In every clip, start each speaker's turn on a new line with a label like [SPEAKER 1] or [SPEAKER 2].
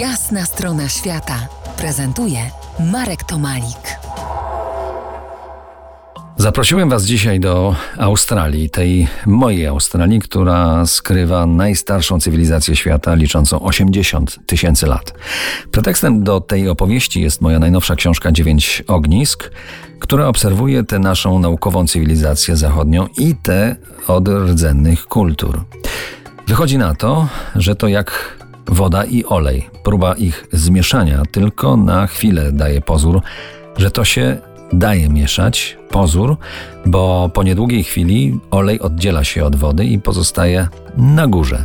[SPEAKER 1] Jasna strona świata prezentuje Marek Tomalik.
[SPEAKER 2] Zaprosiłem Was dzisiaj do Australii, tej mojej Australii, która skrywa najstarszą cywilizację świata, liczącą 80 tysięcy lat. Pretekstem do tej opowieści jest moja najnowsza książka Dziewięć Ognisk, która obserwuje tę naszą naukową cywilizację zachodnią i te od rdzennych kultur. Wychodzi na to, że to jak woda i olej. Próba ich zmieszania tylko na chwilę daje pozór, że to się daje mieszać, pozór, bo po niedługiej chwili olej oddziela się od wody i pozostaje na górze.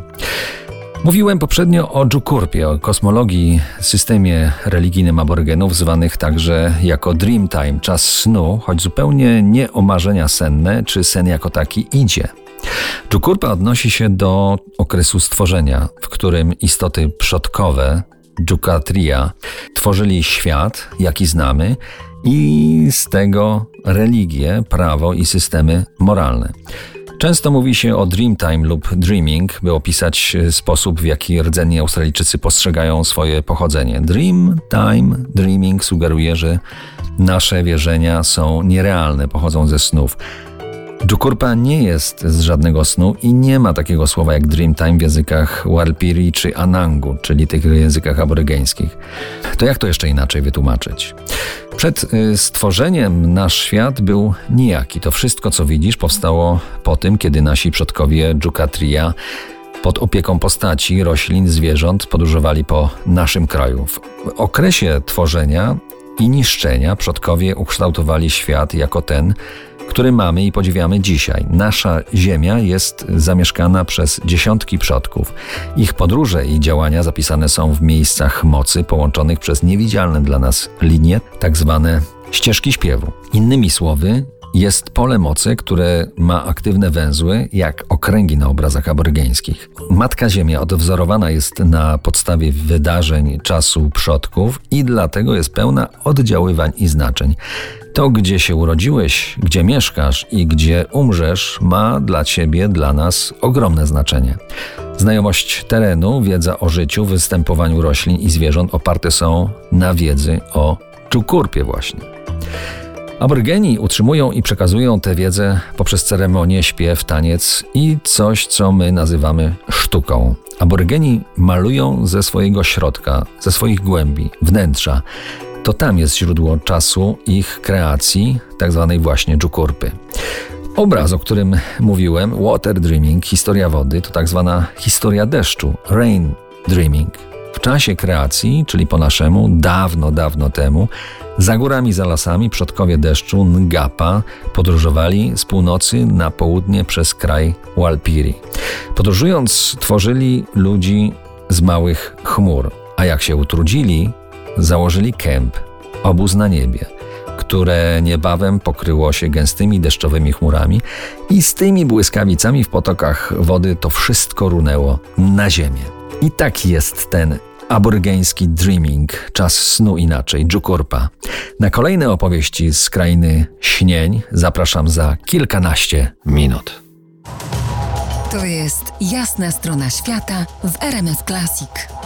[SPEAKER 2] Mówiłem poprzednio o Dżukurpie, o kosmologii, systemie religijnym aborygenów, zwanych także jako Dreamtime, czas snu, choć zupełnie nie o marzenia senne, czy sen jako taki idzie. Dżukurpa odnosi się do okresu stworzenia, w którym istoty przodkowe, Dżukatria, tworzyli świat, jaki znamy, i z tego religie, prawo i systemy moralne. Często mówi się o Dreamtime lub Dreaming, by opisać sposób, w jaki rdzenni Australijczycy postrzegają swoje pochodzenie. Dreamtime, Dreaming sugeruje, że nasze wierzenia są nierealne, pochodzą ze snów. Dżukurpa nie jest z żadnego snu i nie ma takiego słowa jak Dreamtime w językach Warlpiri czy Anangu, czyli tych językach aborygeńskich. To jak to jeszcze inaczej wytłumaczyć? Przed y, stworzeniem nasz świat był nijaki. To wszystko, co widzisz, powstało po tym, kiedy nasi przodkowie Dżukatria pod opieką postaci, roślin, zwierząt podróżowali po naszym kraju. W okresie tworzenia i niszczenia przodkowie ukształtowali świat jako ten, który mamy i podziwiamy dzisiaj. Nasza Ziemia jest zamieszkana przez dziesiątki przodków. Ich podróże i działania zapisane są w miejscach mocy połączonych przez niewidzialne dla nas linie, tak zwane ścieżki śpiewu. Innymi słowy, jest pole mocy, które ma aktywne węzły, jak okręgi na obrazach aborygeńskich. Matka Ziemia odwzorowana jest na podstawie wydarzeń czasu przodków i dlatego jest pełna oddziaływań i znaczeń. To, gdzie się urodziłeś, gdzie mieszkasz i gdzie umrzesz, ma dla ciebie, dla nas ogromne znaczenie. Znajomość terenu, wiedza o życiu, występowaniu roślin i zwierząt oparte są na wiedzy o czukurpie właśnie. Aborygeni utrzymują i przekazują tę wiedzę poprzez ceremonię, śpiew, taniec i coś, co my nazywamy sztuką. Aborygeni malują ze swojego środka, ze swoich głębi, wnętrza. To tam jest źródło czasu ich kreacji, tak zwanej właśnie dżukurpy. Obraz, o którym mówiłem, Water Dreaming, historia wody, to tak zwana historia deszczu, Rain Dreaming. W czasie kreacji, czyli po naszemu, dawno, dawno temu, za górami, za lasami przodkowie deszczu Ngapa podróżowali z północy na południe przez kraj Walpiri. Podróżując, tworzyli ludzi z małych chmur, a jak się utrudzili, założyli kęp, obóz na niebie które niebawem pokryło się gęstymi deszczowymi chmurami i z tymi błyskawicami w potokach wody to wszystko runęło na ziemię. I tak jest ten aborygeński dreaming, czas snu inaczej, Dżukurpa. Na kolejne opowieści z krainy śnień zapraszam za kilkanaście minut.
[SPEAKER 1] To jest jasna strona świata w RMS Classic.